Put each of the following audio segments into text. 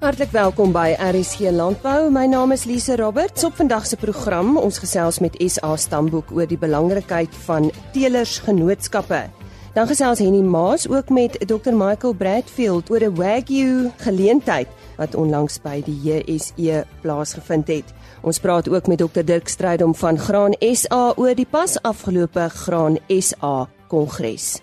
Hartlik welkom by RSG Landbou. My naam is Lise Roberts. Op vandag se program ons gesels met SA Stamboek oor die belangrikheid van telersgenootskappe. Dan gesels Henny Maas ook met Dr Michael Bradfield oor 'n Wagyu geleentheid wat onlangs by die JSE plaasgevind het. Ons praat ook met Dr Dirk Strydom van Graan SA oor die pas afgelope Graan SA Kongres.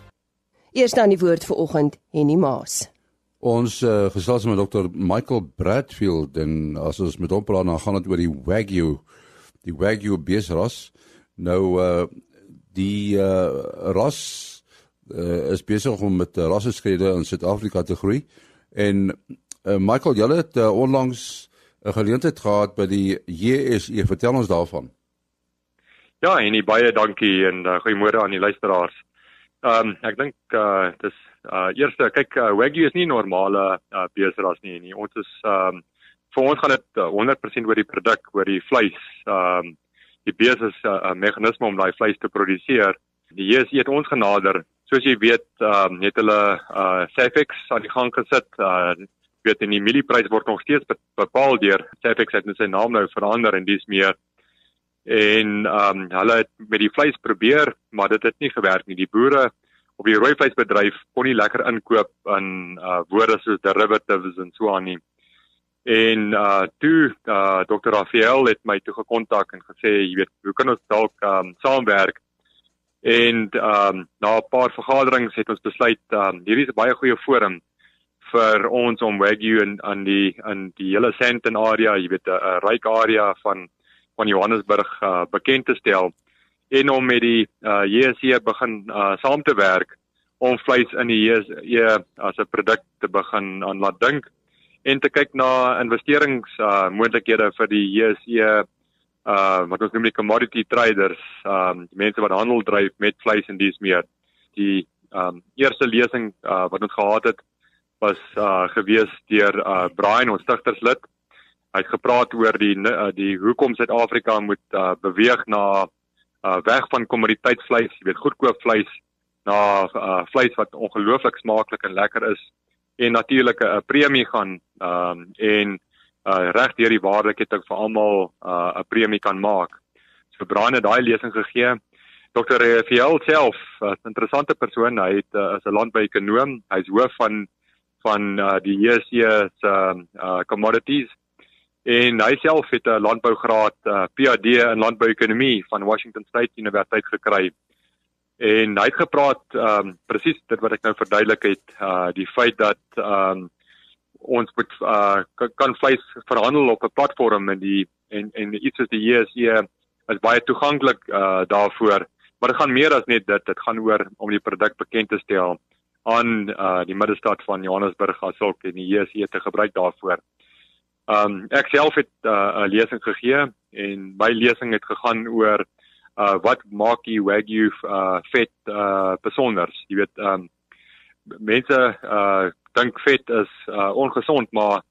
Eers dan die woord vir oggend Henny Maas. Ons uh, gesels met Dr Michael Bradfield en as ons met hom praat dan gaan dit oor die Wagyu, die Wagyu beesras. Nou uh die uh ras uh, is besig om met rasseskrede in Suid-Afrika te groei. En uh, Michael, jy het uh, onlangs 'n geleentheid gehad by die JSE. Vertel ons daarvan. Ja, en baie dankie en uh, goeiemôre aan die luisteraars. Ehm um, ek dink uh dis uh eerste kyk uh, wagyu is nie normale uh, beesras nie nie. Ons is ehm um, vir ons gaan dit uh, 100% oor die produk, oor die vleis. Ehm um, die bees is 'n uh, meganisme om daai vleis te produseer. Die JSE het ons genader. Soos jy weet, ehm um, het hulle uh Safex aan die gang gesit. Uh weet in die mielieprys word nog steeds bepaal deur Safex het net sy naam nou verander en dis meer en ehm um, hulle het met die vleis probeer, maar dit het nie gewerk nie. Die boere op die rooi vleisbedryf kon nie lekker inkoop in uh woorde soos derivatives en so aan nie. En uh toe uh Dr. Rafael het my toe gekontak en gesê, jy weet, hoe kan ons dalk um, saamwerk? En ehm um, na 'n paar vergaderings het ons besluit ehm um, hierdie is 'n baie goeie forum vir ons om Wagyu in aan die in die hele Sandton area, jy weet 'n ryk area van van Johannesburg uh, bekend te stel en om met die uh, JSE begin uh, saam te werk om vleis in die JSE as 'n produk te begin aan laat dink en te kyk na investerings uh, moontlikhede vir die JSE uh wat ons noem die commodity traders, um die mense wat handel dryf met vleis en dies meer. Die um eerste lesing uh wat ons gehad het was uh gewees deur uh Brian ons stigterslid Hy het gepraat oor die uh, die hoekom Suid-Afrika moet uh, beweeg na uh, weg van kommoditeitsvleis, jy weet goedkoop vleis na uh, vleis wat ongelooflik smaaklik en lekker is en natuurlik 'n premie gaan um, en uh, reg deur die waardeketting vir almal 'n uh, premie kan maak. So Brian het daai lesing gegee. Dr. Fiel self, 'n interessante persoon, hy het uh, is 'n landbouekonoom, hy's hoof van van uh, die JSE se uh, commodities en hy self het 'n landbougraad uh, PhD in landbouekonomie van Washington State Universiteit gekry. En hy het gepraat um presies dit wat ek nou verduidelik het, uh die feit dat um ons moet uh kan vleis verhandel op 'n platform en die en en iets soos die JSE is baie toeganklik uh daarvoor. Maar dit gaan meer as net dit, dit gaan oor om die produk bekend te stel aan uh die middestad van Johannesburg as ook en die JSE te gebruik daarvoor. Um ek self het uh, 'n uh, lesing gegee en my lesing het gegaan oor uh wat maak die wagyu uh vet uh besonder. Jy weet um mense uh dink vet is uh ongesond, maar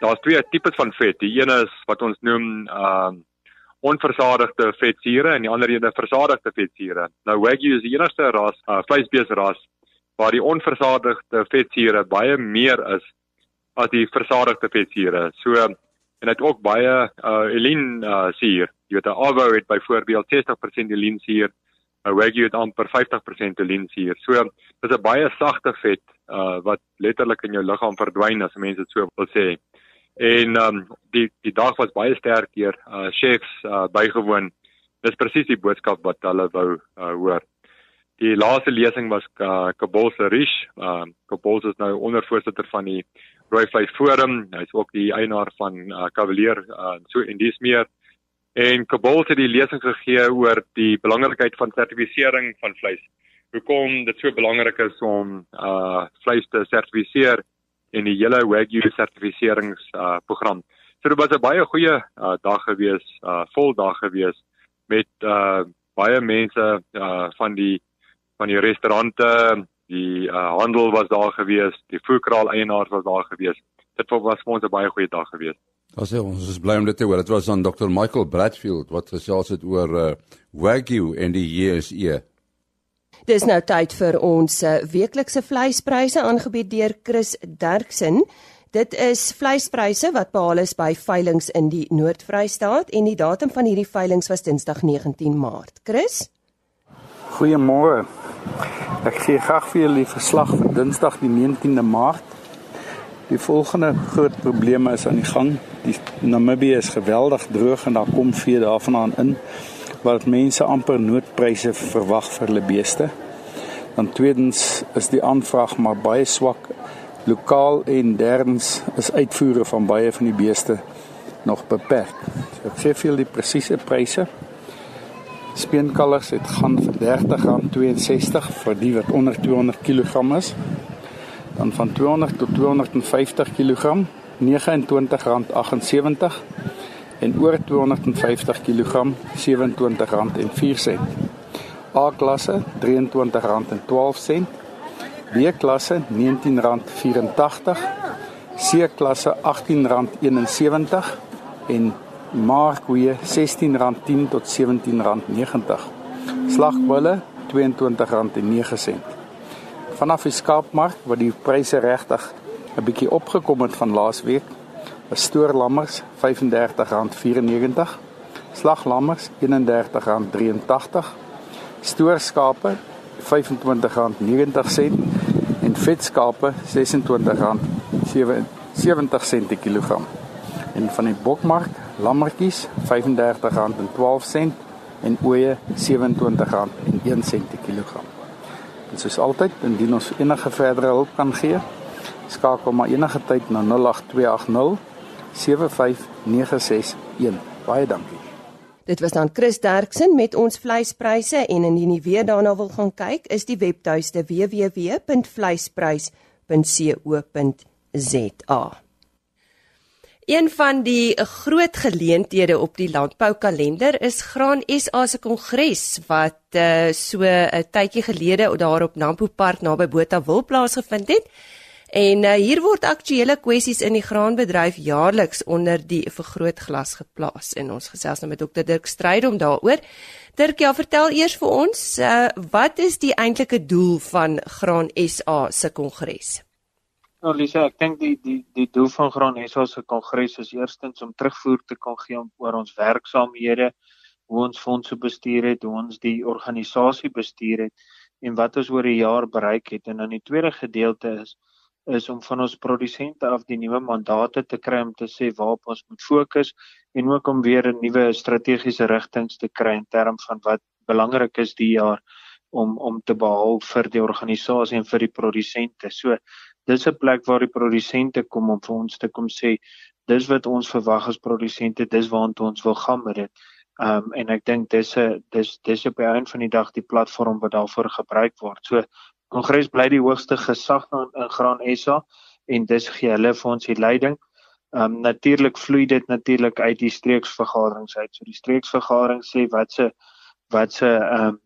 daar's twee tipes van vet. Die een is wat ons noem um onversadigde vetsure en die ander een is versadigde vetsure. Nou wagyu is die enigste ras uh vleisbeesras waar die onversadigde vetsure baie meer is as die versadigde vetsure. So en dit ook baie uh elin uh suur. Jy weet 'n avo het byvoorbeeld 60% elin suur. 'n wagyu het amper 50% elin suur. So dis 'n baie sagte vet uh wat letterlik in jou liggaam verdwyn as mense dit so wil sê. En um die die dag was baie sterk deur uh chefs uh bygewoon. Dis presies die boodskap wat hulle wou uh hoor. Die laaste lesing was uh, Kabul se Rish. Uh Kabul is nou ondervoorsitter van die Rooivleis Forum. Hy's ook die eienaar van uh, Cavalier uh, so en dis meer. En Kabul het die lesing gegee oor die belangrikheid van sertifisering van vleis. Hoekom dit so belangrik is om uh vleis te sertifiseer en die hele Wagyu sertifiserings uh program. So dit was 'n baie goeie uh dag gewees, uh vol dag gewees met uh baie mense uh van die van die restaurante, die uh, handel was daar gewees, die voerkraal eienaars was daar gewees. Dit was vir ons 'n baie goeie dag gewees. Ons is ons is bly om dit te hoor. Dit was aan Dr. Michael Bradfield wat gesels het oor uh, Wagyu en die JSE. Dis nou tyd vir ons uh, weeklikse vleispryse aangebied deur Chris Derksen. Dit is vleispryse wat behaal is by veilinge in die Noord-Vrystaat en die datum van hierdie veilinge was Dinsdag 19 Maart. Chris? Goeiemôre. Ek gee graag vir julle die verslag van Dinsdag die 19de Maart. Die volgende groot probleme is aan die gang. Die Namibië is geweldig droog en daar kom vee daarvandaan in wat mense amper noodpryse verwag vir hulle beeste. Dan tweedens is die aanvraag maar baie swak lokaal en derdens is uitvoere van baie van die beeste nog beperk. So ek gee vir julle die presiese pryse speenkalvers het gaan vir R30.62 vir die wat onder 200 kg is. Dan van 200 tot 250 kg R29.78 en oor 250 kg R27.04. A-klasse R23.12. B-klasse R19.84. C-klasse R18.71 en markkoeie R16.10 tot R17.90. Slagbulle R22.09. Vanaf die skaapmark waar die pryse regtig 'n bietjie opgekom het van laasweek, is stoorlammers R35.94, slaglammers R31.83, stoorskape R25.90 en vetskape R26.70 per kilogram. En van die bokmark lammetjies R35.12 en ooe R27.01 per kilogram. Dit is altyd indien ons enige verdere hulp kan gee, skakel maar enige tyd na 08280 75961. Baie dankie. Dit was dan Chris Derksen met ons vleispryse en indien jy weer daarna wil gaan kyk, is die webtuiste www.vleisprys.co.za. Een van die groot geleenthede op die landboukalender is Graan SA se kongres wat uh, so 'n tydjie gelede daar op Nampo Park naby Botawil plaasgevind het. En uh, hier word aktuelle kwessies in die graanbedryf jaarliks onder die vergrootglas geplaas en ons gesels nou met Dr Dirk Strydom daaroor. Dirk, ja, vertel eers vir ons, uh, wat is die eintlike doel van Graan SA se kongres? Nou Lisa, ek dink die die die doel van Graan SA se kongres is eerstens om terugvoer te kan gee oor ons werksaamhede, hoe ons fondse bestuur het, hoe ons die organisasie bestuur het en wat ons oor die jaar bereik het. En dan die tweede gedeelte is is om van ons produsente af die nuwe mandate te kry om te sê waarop ons moet fokus en ook om weer 'n nuwe strategiese rigtings te kry in terme van wat belangrik is die jaar om om te behaal vir die organisasie en vir die produsente. So dis 'n plek waar die produsente kom om vir ons te kom sê dis wat ons verwag as produsente, dis waartoe ons wil gaan met dit. Ehm um, en ek dink dis 'n dis dis op die einde van die dag die platform wat daarvoor gebruik word. So Kongres bly die hoogste gesag in, in Graan SA en dis gee hulle vir ons die leiding. Ehm um, natuurlik vloei dit natuurlik uit die streeksvergaderings uit. So die streeksvergadering sê wat se wat se ehm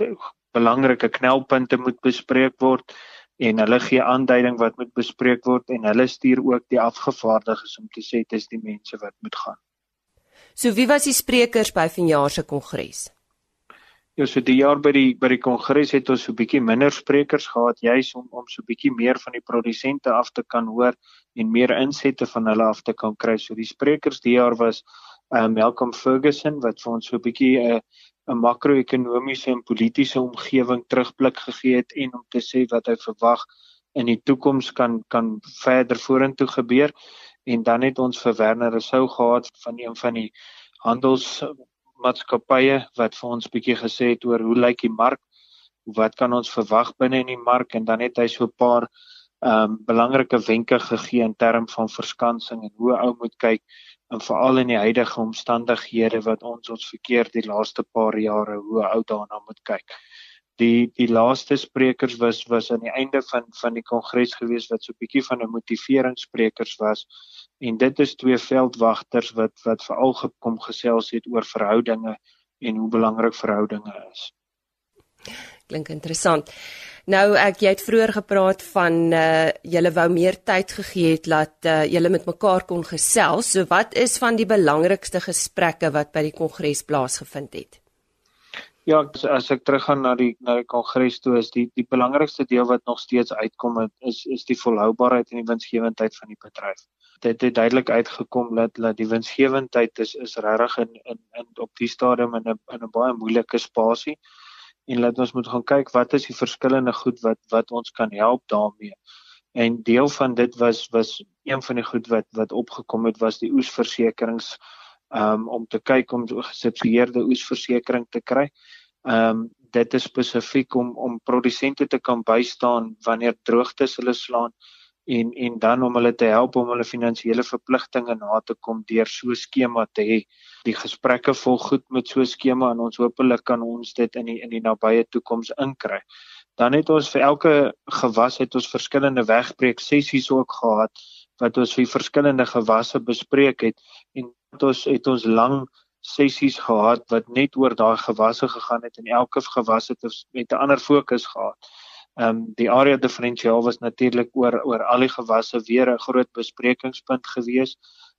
um, belangrike knelpunte moet bespreek word en hulle gee aanduiding wat moet bespreek word en hulle stuur ook die afgevaardigdes om te sê dis die mense wat moet gaan. So wie was die sprekers by vanjaar se kongres? Ja, so die jaar by die by die kongres het ons so 'n bietjie minder sprekers gehad juis om om so 'n bietjie meer van die produsente af te kan hoor en meer insette van hulle af te kan kry. So die sprekers die jaar was um, Malcolm Ferguson wat vir ons so 'n bietjie 'n uh, 'n makro-ekonomiese en politieke omgewing terugblik gegee het en om te sê wat hy verwag in die toekoms kan kan verder vorentoe gebeur. En dan het ons vir Werner Rousseau gehad van een van die handelsmaatskappye wat vir ons bietjie gesê het oor hoe lyk die mark wat kan ons verwag binne in die mark? En dan het hy so 'n paar ehm um, belangrike wenke gegee in term van verskansing en hoe ou moet kyk en veral in die huidige omstandighede wat ons ons verkeer die laaste paar jare hoe ou daarna moet kyk. Die die laaste sprekers was was aan die einde van van die kongres gewees wat so 'n bietjie van 'n motiveringssprekers was en dit is twee veldwagters wat wat veral gekom gesels het oor verhoudinge en hoe belangrik verhoudinge is. Klink interessant. Nou ek jy het vroeër gepraat van uh julle wou meer tyd gegee het dat uh julle met mekaar kon gesels. So wat is van die belangrikste gesprekke wat by die kongres plaasgevind het? Ja, as, as ek teruggaan na die na die kongres toe is die die belangrikste deel wat nog steeds uitkom het, is is die volhoubaarheid en die winsgewendheid van die bedryf. Dit het duidelik uitgekom dat dat die winsgewendheid is is regtig in in in op die stadium in 'n in 'n baie moeilike spasie en laat ons moet gaan kyk wat is die verskillende goed wat wat ons kan help daarmee. En deel van dit was was een van die goed wat wat opgekom het was die oesversekerings um, om te kyk om gesubsidieerde oesversekering te kry. Um, dit is spesifiek om om produsente te kan bystaan wanneer droogtes hulle slaan en en dan om hulle te help om hulle finansiële verpligtinge na te kom deur so 'n skema te hê. Die gesprekke volg goed met so 'n skema en ons hopelik kan ons dit in die in die nabye toekoms inkry. Dan het ons vir elke gewas het ons verskillende wegbreek sessies ook gehad wat ons vir verskillende gewasse bespreek het en ons het ons lang sessies gehad wat net oor daai gewasse gegaan het en elke gewas het met 'n ander fokus gehad. Ehm um, die area diferensiaal was natuurlik oor oor al die gewasse weer 'n groot besprekingspunt gewees.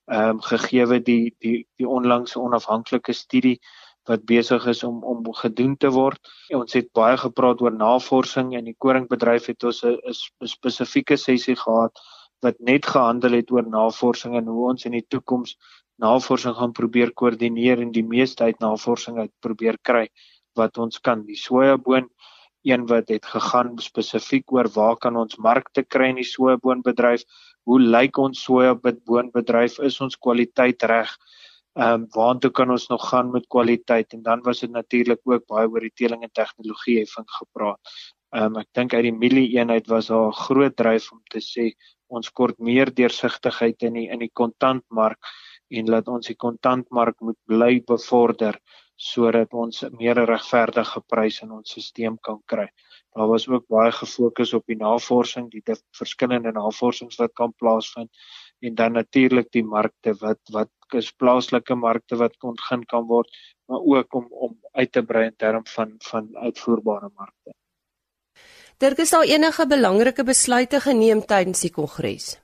Ehm um, gegee die die die onlangse onafhanklike studie wat besig is om om gedoen te word. En ons het baie gepraat oor navorsing en die koringbedryf het ons 'n spesifieke sessie gehad wat net gehandel het oor navorsing en hoe ons in die toekoms navorsing gaan probeer koördineer en die meeste uit navorsing uit probeer kry wat ons kan. Die sojaboon een wat het gegaan spesifiek oor waar kan ons markte kry in die sojaboonbedryf? Hoe lyk ons sojaboonbedryf? Is ons kwaliteit reg? Ehm um, waartoe kan ons nog gaan met kwaliteit? En dan was dit natuurlik ook baie oor die teeling en tegnologie heffing gepraat. Ehm um, ek dink uit die mielie eenheid was daar 'n groot dryf om te sê ons kort meer deursigtigheid in die in die kontantmark en laat ons die kontantmark moet bly bevorder sodat ons meer regverdige pryse in ons stelsel kan kry. Daar was ook baie gefokus op die navorsing, die verskillende navorsings wat kan plaasvind en dan natuurlik die markte wat wat is plaaslike markte wat ontgin kan word, maar ook om om uit te brei in term van van uitvoerbare markte. Dirk, is daar enige belangrike besluite geneem tydens die kongres?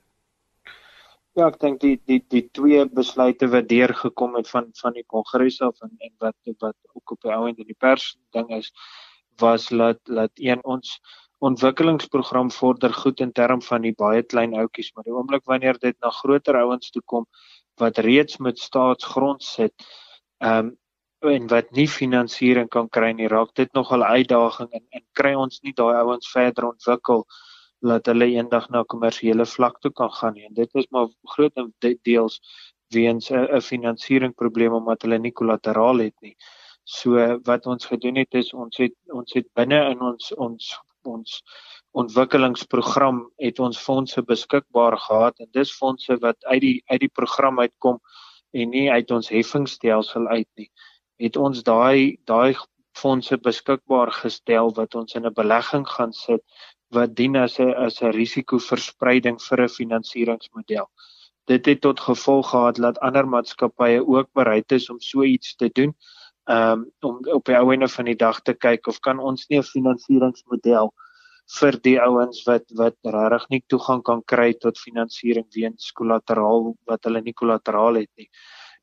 Ja, ek dink die die die twee besluite wat deurgekom het van van die kongres af en en wat wat ook op die ou end in die pers ding is was laat laat een ons ontwikkelingsprogram vorder goed in term van die baie klein ouetjies, maar die oomblik wanneer dit na groter ouens toe kom wat reeds met staatsgrond sit, ehm um, en wat nie finansiering kan kry nie, raak dit nogal 'n uitdaging en en kry ons nie daai ouens verder ontwikkel laat hulle eendag na kommersiële vlak toe kan gaan nie. En dit is maar groot deels weens 'n finansieringsprobleem omdat hulle nie kollateraal het nie. So wat ons gedoen het is ons het ons het binne in ons ons ons ontwikkelingsprogram het ons fondse beskikbaar gehad en dis fondse wat uit die uit die program uitkom en nie uit ons heffingstelsel uit nie. Het ons daai daai fondse beskikbaar gestel wat ons in 'n belegging gaan sit wat dien as 'n as 'n risikoverspreiding vir 'n finansieringsmodel. Dit het tot gevolg gehad dat ander maatskappye ook bereid is om so iets te doen. Um om op die ou ene van die dag te kyk of kan ons nie 'n finansieringsmodel vir die ouens wat wat regtig nie toegang kan kry tot finansiering weens kollateraal wat hulle nie kollateraal het nie.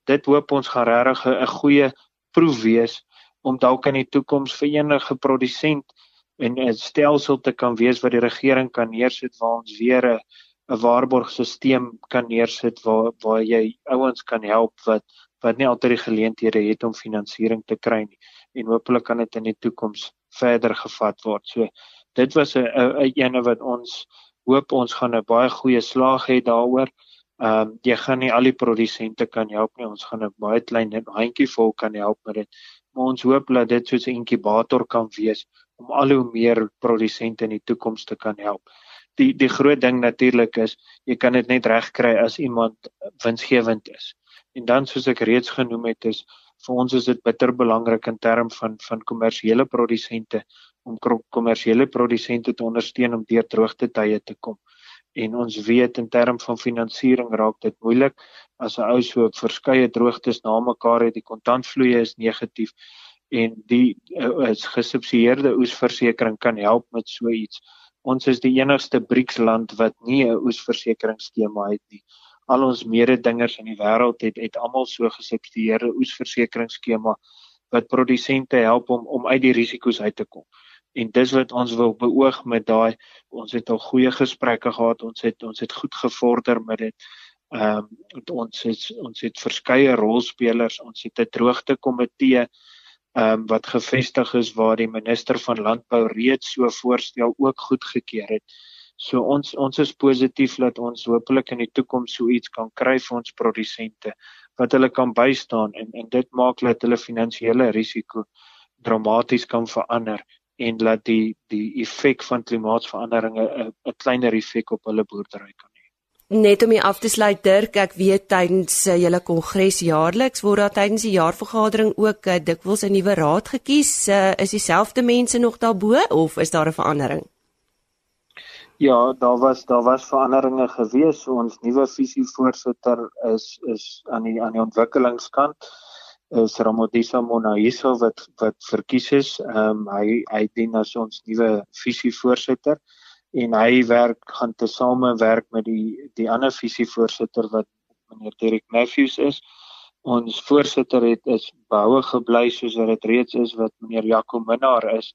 Dit hoop ons gaan regtig 'n goeie proef wees om dalk in die toekoms vir enige produsent en 'n stelsel te kan wees wat die regering kan neersit waar ons weer 'n 'n waarborgstelsel kan neersit waar waar jy ouens kan help wat wat nie altyd die geleenthede het om finansiering te kry nie en hopelik kan dit in die toekoms verder gevat word. So dit was 'n 'n ene wat ons hoop ons gaan 'n baie goeie slag hê daaroor. Ehm um, jy gaan nie al die produsente kan help nie. Ons gaan 'n baie klein handjievol kan help met dit. Maar ons hoop dat dit soos 'n inkubator kan wees om al hoe meer produsente in die toekoms te kan help. Die die groot ding natuurlik is jy kan dit net regkry as iemand winsgewend is. En dan soos ek reeds genoem het is vir ons is dit bitter belangrik in term van van kommersiële produsente om kommersiële produsente te ondersteun om deur droogte tye te kom. En ons weet in term van finansiering raak dit moeilik as 'n ou so verskeie droogtes na mekaar het, die kontantvloei is negatief en die uh, gesubsidieerde oesversekering kan help met so iets. Ons is die enigste BRICS land wat nie 'n oesversekeringsskema het nie. Al ons mededingers in die wêreld het het almal so gesubsidieerde oesversekeringsskema wat produsente help om om uit die risiko's uit te kom. En dis wat ons wil beoog met daai ons het al goeie gesprekke gehad, ons het ons het goed gevorder met dit. Ehm um, ons het ons het verskeie rolspelers, ons het 'n droogte komitee um, wat gevestig is waar die minister van landbou reeds so voorstel ook goedgekeur het. So ons ons is positief dat ons hopelik in die toekoms so iets kan kry vir ons produsente wat hulle kan bystaan en en dit maak dat hulle finansiële risiko dramaties kan verander en dat die die effek van klimaatsverandering 'n 'n kleiner effek op hulle boerdery kan Net om hier af te sluit Dirk, ek weet tydens uh, julle kongres jaarliks word daar tydens die jaarvergadering ook uh, dikwels 'n nuwe raad gekies. Uh, is dieselfde mense nog daarbo of is daar 'n verandering? Ja, daar was daar was veranderinge gewees. Ons nuwe visievoorsitter is is aan die aan die ontwikkelingskant is Ramodisa Monaiso wat wat verkies is. Ehm um, hy hy dien as ons nuwe visievoorsitter en hy werk gaan tesame werk met die die ander visievoorsitter wat meneer Derek Matthews is. Ons voorsitter het is behoue gebly soos wat dit reeds is wat meneer Jaco Minnar is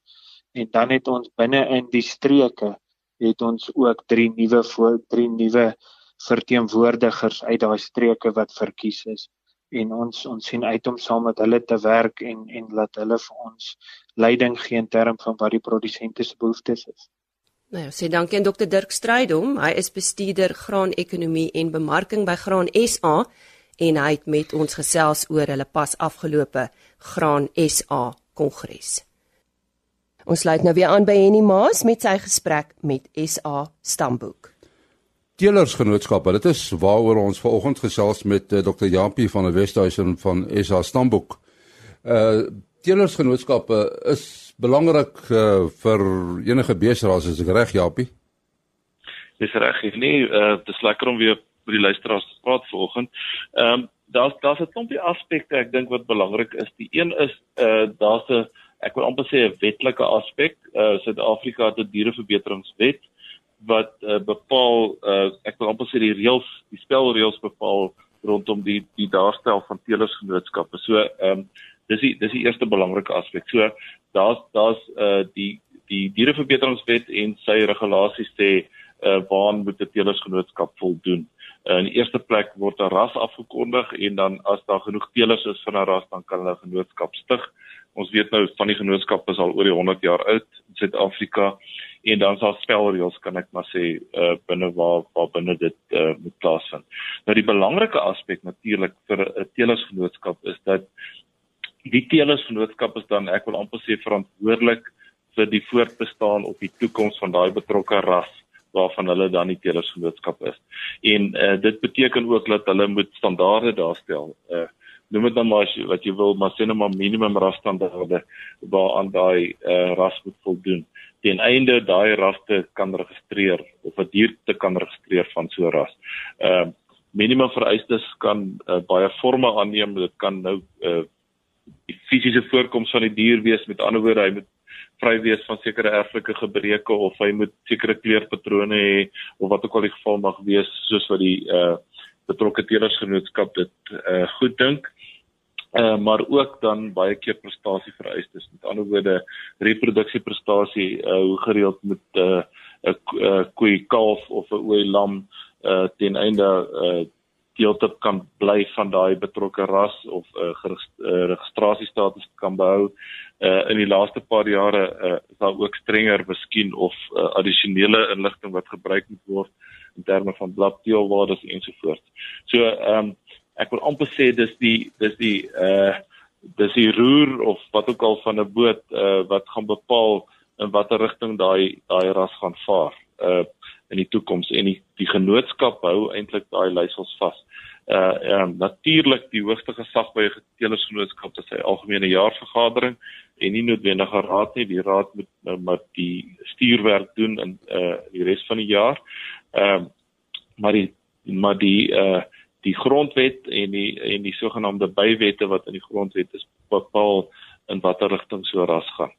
en dan het ons binne in die streke het ons ook drie nuwe voor drie nuwe verteenwoordigers uit daai streke wat verkies is en ons ons sien uit om saam met hulle te werk en en laat hulle vir ons leiding gee in terme van wat die produsente se behoeftes is. Nou sê dankie aan Dr Dirk Strydom. Hy is bestuurder graanekonomie en bemarking by Graan SA en hy het met ons gesels oor hulle pas afgelope Graan SA kongres. Ons sluit nou weer aan by Henny Maas met sy gesprek met SA Stamboek. Teelersgenootskappe, dit is waaroor ons vanoggend gesels met uh, Dr Japie van die Westhuizen van SA Stamboek. Uh teelersgenootskappe is belangrik uh, vir enige besigheid as ek reg Japie. Dis reg. Nee, uh dis lekker om weer met die luisteraars te praat vanoggend. Ehm um, daar's daar's 'n klompie aspekte ek dink wat belangrik is. Die een is uh daar's 'n ek wil amper sê 'n wetlike aspek. Uh Suid-Afrika het 'n diereverbeteringswet wat uh, bepaal uh ek wil amper sê die reëls, die spelreëls bepaal rondom die die daarstel van teelersgenootskappe. So ehm um, dis die dis die eerste belangrike aspek. So daar's daar's uh die die diereverbeteringswet en sy regulasies sê uh waaraan moet 'n teelersgenootskap voldoen. Uh, in die eerste plek word 'n ras afgekondig en dan as daar genoeg teelers is van 'n ras dan kan hulle 'n genootskap stig. Ons weet nou van die genootskappe is al oor die 100 jaar oud in Suid-Afrika en dan sal spelreëls kan ek maar sê uh binne waar waar binne dit uh moet plaasvind. Nou die belangrike aspek natuurlik vir 'n teelersgenootskap is dat die teelersgenootskap is dan ek wil amper sê verantwoordelik vir die voortbestaan of die toekoms van daai betrokke ras waarvan hulle dan die teelersgenootskap is. En uh, dit beteken ook dat hulle moet standaarde daarstel. Uh noem dit dan maar as jy, wat jy wil, maar sê net maar minimum rasstandaarde waaraan daai uh, ras moet voldoen. Ten einde daai ras te kan registreer of 'n dier te kan registreer van so 'n ras. Uh minimum vereistes kan uh, baie forme aanneem. Dit kan nou uh die fisiese voorkoms van die dier wees met ander woorde hy moet vry wees van sekere erflike gebreke of hy moet sekere kleurpatrone hê of wat ook al die geval mag wees soos wat die uh betrokke teelersgenootskap dit uh goed dink. Uh maar ook dan baie keer prestasie vereistes met ander woorde reproduksieprestasie uh hoe gereeld moet uh, 'n koei kalf of 'n ooi lam uh ten einde uh deeltip kan bly van daai betrokke ras of 'n uh, uh, registrasiestatus kan behou. Uh in die laaste paar jare uh, is daar ook strenger miskien of uh, addisionele inligting wat gebruik moet word in terme van bladteelwaardes ensovoorts. So ehm um, ek wil amper sê dis die dis die uh dis die roer of wat ook al van 'n boot uh wat gaan bepaal in watter rigting daai daai ras gaan vaar. Uh in die toekoms en die die genootskap hou eintlik daai leiersels vas uh um, natuurlik die hoogste gesag by 'n getelersgenootskap is sy algemene jaarvergadering en nie noodwendig 'n raad nie die raad moet nou maar die stuurwerk doen in uh die res van die jaar. Ehm uh, maar die maar die uh die grondwet en die en die sogenaamde bywette wat in die grondwet is bepaal in watter rigting so ras gaan.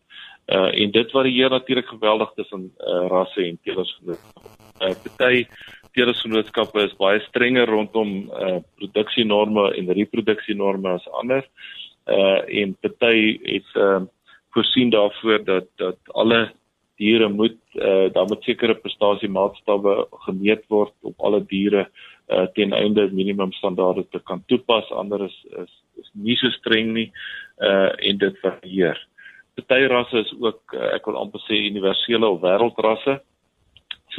Uh en dit varieer natuurlik geweldig tussen uh rasse en telersgenootskappe. Uh party teelersgenootskappe is baie strenger rondom uh produksienorme en reproduksienorme as ander. uh en party het uh voorsien daarvoor dat dat alle diere moet uh daar moet sekere prestasiemaatstawwe gemeet word op alle diere uh ten einde minimum standaarde te kan toepas ander is is, is nie so streng nie uh en dit varieer. Party rasse is ook uh, ek wil amper sê universele of wêreldrasse.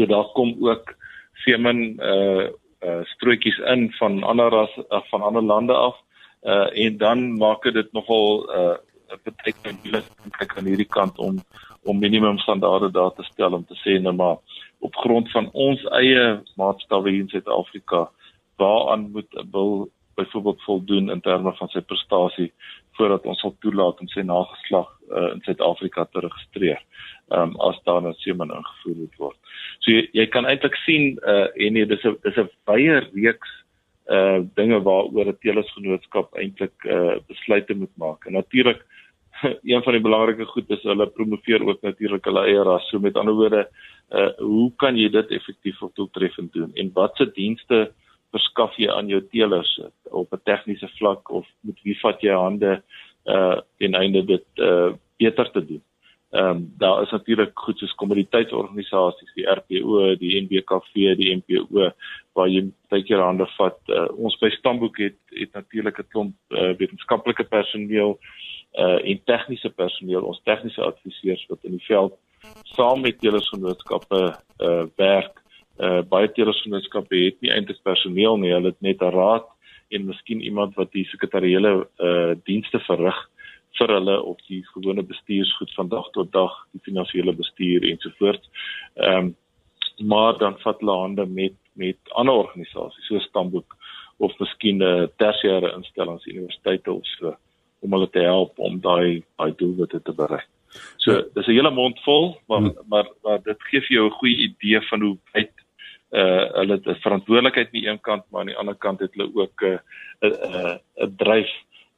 So daar kom ook semen uh uh strootjies in van ander rasse uh, van ander lande af uh en dan maak dit nogal uh beteken jy kyk aan hierdie kant om om minimum standaarde daar te stel om te sê nou maar op grond van ons eie maatstawwe hier in Suid-Afrika waaraan moet 'n bil byvoorbeeld voldoen in terme van sy prestasie voordat ons sal toelaat om sy nageslag uh, in Suid-Afrika te registreer. Um, as daar 'n semen ingevoer moet word. So jy, jy kan eintlik sien uh en nee dis 'n dis 'n wye reeks uh dinge waaroor 'n teelersgenootskap eintlik uh besluite moet maak. En natuurlik een van die belangrike goed is hulle promoveer ook natuurlik hulle eie ras. So met ander woorde, uh hoe kan jy dit effektief of doeltreffend doen en watse dienste verskaf jy aan jou teelers op 'n tegniese vlak of met wie vat jy hande uh ten einde dit uh beter te doen. Ehm um, daar is natuurlik goed soos kommoditeitsorganisasies, die RPO, die NBKV, die MPO waar jy baie keer hande vat. Uh, ons by Stamboek het het natuurlik 'n klomp uh, wetenskaplike personeel uh en tegniese personeel, ons tegniese adviseurs wat in die veld saam met telersgenootskappe uh werk. Uh baie telersgenootskappe het nie eintlik personeel nie, hulle het net 'n raad en miskien iemand wat die sekretariële uh dienste verrig vir hulle of die gewone bestuursgoed van dag tot dag, die finansiële bestuur ensovoorts. Ehm um, maar dan vat hulle hande met met ander organisasies soos Stamboek of miskien 'n uh, tersiêre instellings, universiteite of so om hulle te help om daai daai doelwitte te bereik. So ja. dis 'n hele mond vol, maar hmm. maar maar dit gee vir jou 'n goeie idee van hoe wyd uh hulle het 'n verantwoordelikheid aan die een kant, maar aan die ander kant het hulle ook 'n 'n 'n dryf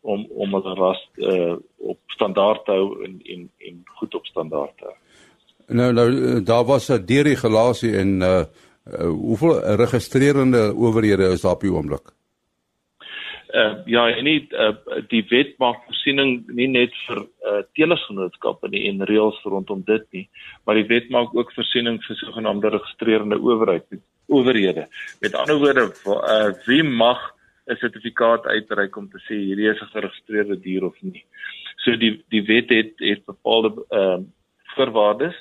om om hulle ras uh op standaard te hou en en en goed op standaard te hou. Nou nou daar was 'n deregulasie en uh, uh hoeveel registrerende owerhede is daar op die oomblik? uh, ja, en nie uh, die wet maak voorsiening nie net vir uh, telersgenootskappe nie en reëls rondom dit nie, maar die wet maak ook voorsiening vir sogenaamde geregistreerde owerheid, owerhede. Met ander woorde, uh, wie mag 'n sertifikaat uitreik om te sê hierdie is 'n geregistreerde dier of nie. So die die wet het het bepaalde ehm uh, voorwaardes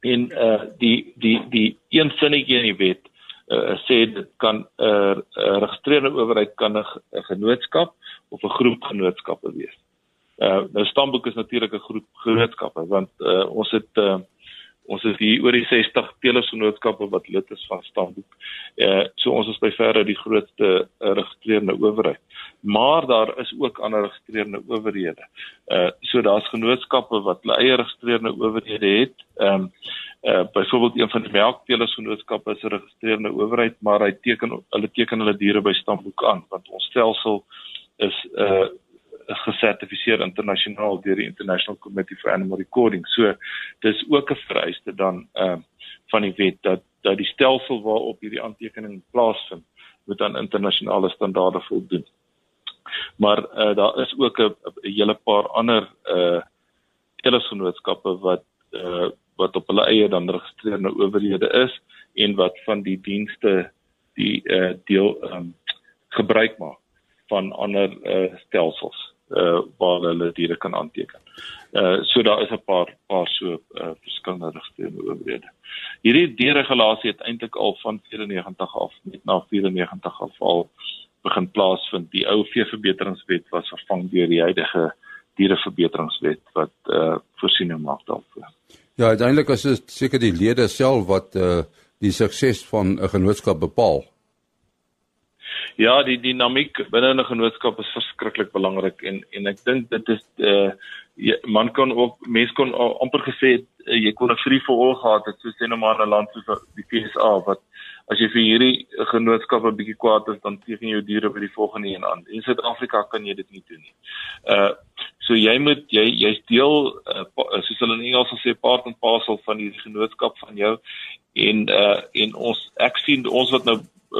en uh die die die een sinnetjie in die wet uh, sê dit kan 'n uh, uh, geregistreerde owerheid kan 'n genootskap of 'n groep genootskappe wees. Uh nou stamboek is natuurlik 'n groep genootskappe want uh, ons het uh, ons is hier oor die 60 telersgenootskappe wat lid is van stamboek. Uh so ons is by verre die grootste uh, geregistreerde owerheid. Maar daar is ook ander geregistreerde owerhede. Uh so daar's genootskappe wat hulle eie geregistreerde owerhede het. Ehm um, uh byvoorbeeld een van die melkteelersgenootskappe is 'n geregistreerde owerheid, maar hy teken hulle teken hulle diere by stamboek aan want ons stelsel is uh gesertifiseer internasionaal deur die International Committee for Animal Recording. So dis ook 'n vereiste dan ehm uh, van die wet dat dat die stelsel waarop hierdie aantekening plaasvind moet aan internasionale standaarde voldoen. Maar uh daar is ook 'n hele paar ander uh telersgenootskappe wat uh wat op hulle eie dan geregistreerde owerhede is en wat van die dienste die uh, deel um, gebruik maak van ander uh, stelsels uh, waar hulle diere kan aanteken. Uh so daar is 'n paar paar so uh, verskillende geregistreerde owerhede. Hierdie deregulasie het eintlik al van 94 af met na 94 af al begin plaasvind. Die ou veeverbeteringswet was vervang deur die huidige diereverbeteringswet wat uh voorsiening maak daarvoor. Ja, uiteindelik is dit seker die lede self wat uh die sukses van 'n genootskap bepaal. Ja, die dinamiek binne 'n genootskap is verskriklik belangrik en en ek dink dit is uh jy, man kan ook mense kon amper gesê uh, jy kon 'n free for all gehad het soos sê nou maar 'n land soos die FSA wat as jy vir hierdie genootskap 'n bietjie kwaad is dan teken jy jou diere by die volgende een aan. In Suid-Afrika kan jy dit nie doen nie. Uh So jy moet jy jy's deel uh, soos hulle in Engels sê part and parcel van die genootskap van jou en uh en ons ek sien ons wat nou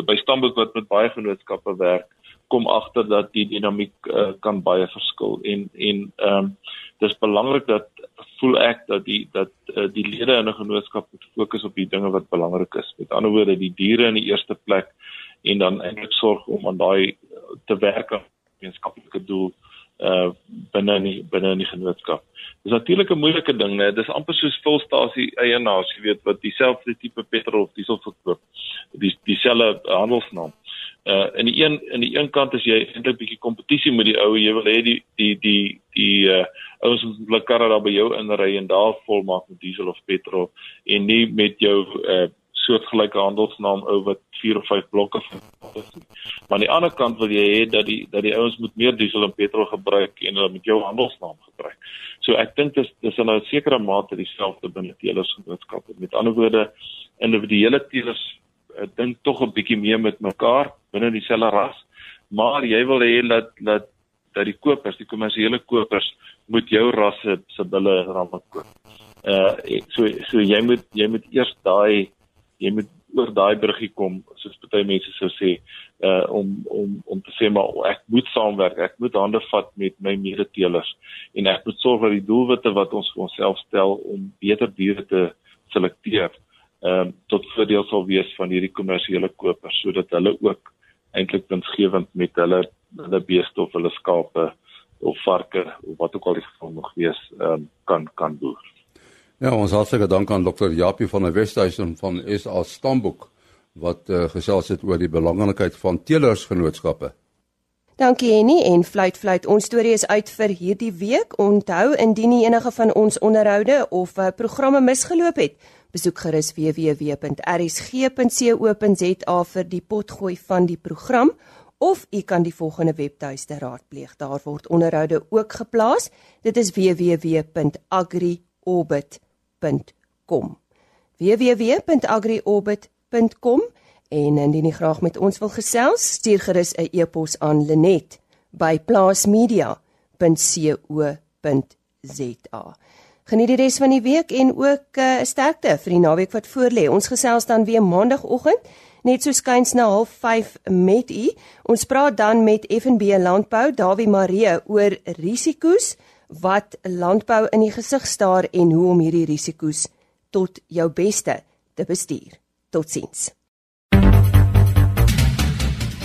by Stamboek wat met baie genootskappe werk kom agter dat die dinamiek uh, kan baie verskil en en ehm um, dis belangrik dat voel ek dat die dat uh, die lede in 'n genootskap moet fokus op die dinge wat belangrik is. Met ander woorde, die diere in die eerste plek en dan eintlik sorg om aan daai te werk aan gemeenskaplike doel uh binne in die, binne in die genootskap. Dis natuurlik 'n moeilike ding, né? Dis amper soos volstasie eienaars, jy weet, wat dieselfde tipe petrol of diesel verkoop. Die dieselfde handelsnaam. Uh in die een in die een kant is jy eintlik bietjie kompetisie met die ou, jy wil hê die die die die uh ouens wat hulle karre daar by jou inry en daar volmaak met diesel of petrol en nie met jou uh soortgelyke handelsnaam ou wat 4 of 5 blokke van is. Maar aan die ander kant wil jy hê dat die dat die ouens moet meer diesel en petrol gebruik en hulle met jou handelsnaam gebruik. So ek dink dis dis in 'n sekere mate dieselfde binne telersgenootskappe. Met ander woorde, individuele telers dink tog 'n bietjie meer met mekaar binne dieselfde ras, maar jy wil hê dat dat dat die kopers, die kommersiële kopers moet jou rasse se bulle ramme koop. Uh so so jy moet jy moet eers daai jy moet oor daai bruggie kom soos baie mense sou sê uh om om om te sê maar ek moet saamwerk ek moet hande vat met my medetelers en ek moet sorg dat die doelwitte wat ons vir onsself stel om beter diere te selekteer ehm um, tot voordeel sal wees van hierdie kommersiële kopers sodat hulle ook eintlik winsgewend met hulle hulle beeste of hulle skape of varke of wat ook al die geval mag wees ehm um, kan kan boer. Ja, ons hartlike dank aan Dr. Japie van der Westhuizen van SA Stamboek wat uh, gesels het oor die belangrikheid van teelersgenootskappe. Dankie Henny en fluit fluit ons storie is uit vir hierdie week. Onthou indien enige van ons onderhoude of uh, programme misgeloop het, besoek gerus www.rsg.co.za vir die potgooi van die program of u kan die volgende webtuiste raadpleeg. Daar word onderhoude ook geplaas. Dit is www.agriorbit.com agriorbit.com. www.agriorbit.com en indien jy graag met ons wil gesels, stuur gerus 'n e-pos aan Lenet by plaasmedia.co.za. Geniet die res van die week en ook 'n uh, sterkte vir die naweek wat voorlê. Ons gesels dan weer maandagooggend net so skuins na 05:30 met u. Ons praat dan met FNB Landbou, Dawie Marie oor risiko's wat landbou in die gesig staar en hoe om hierdie risiko's tot jou beste te bestuur. Totsiens.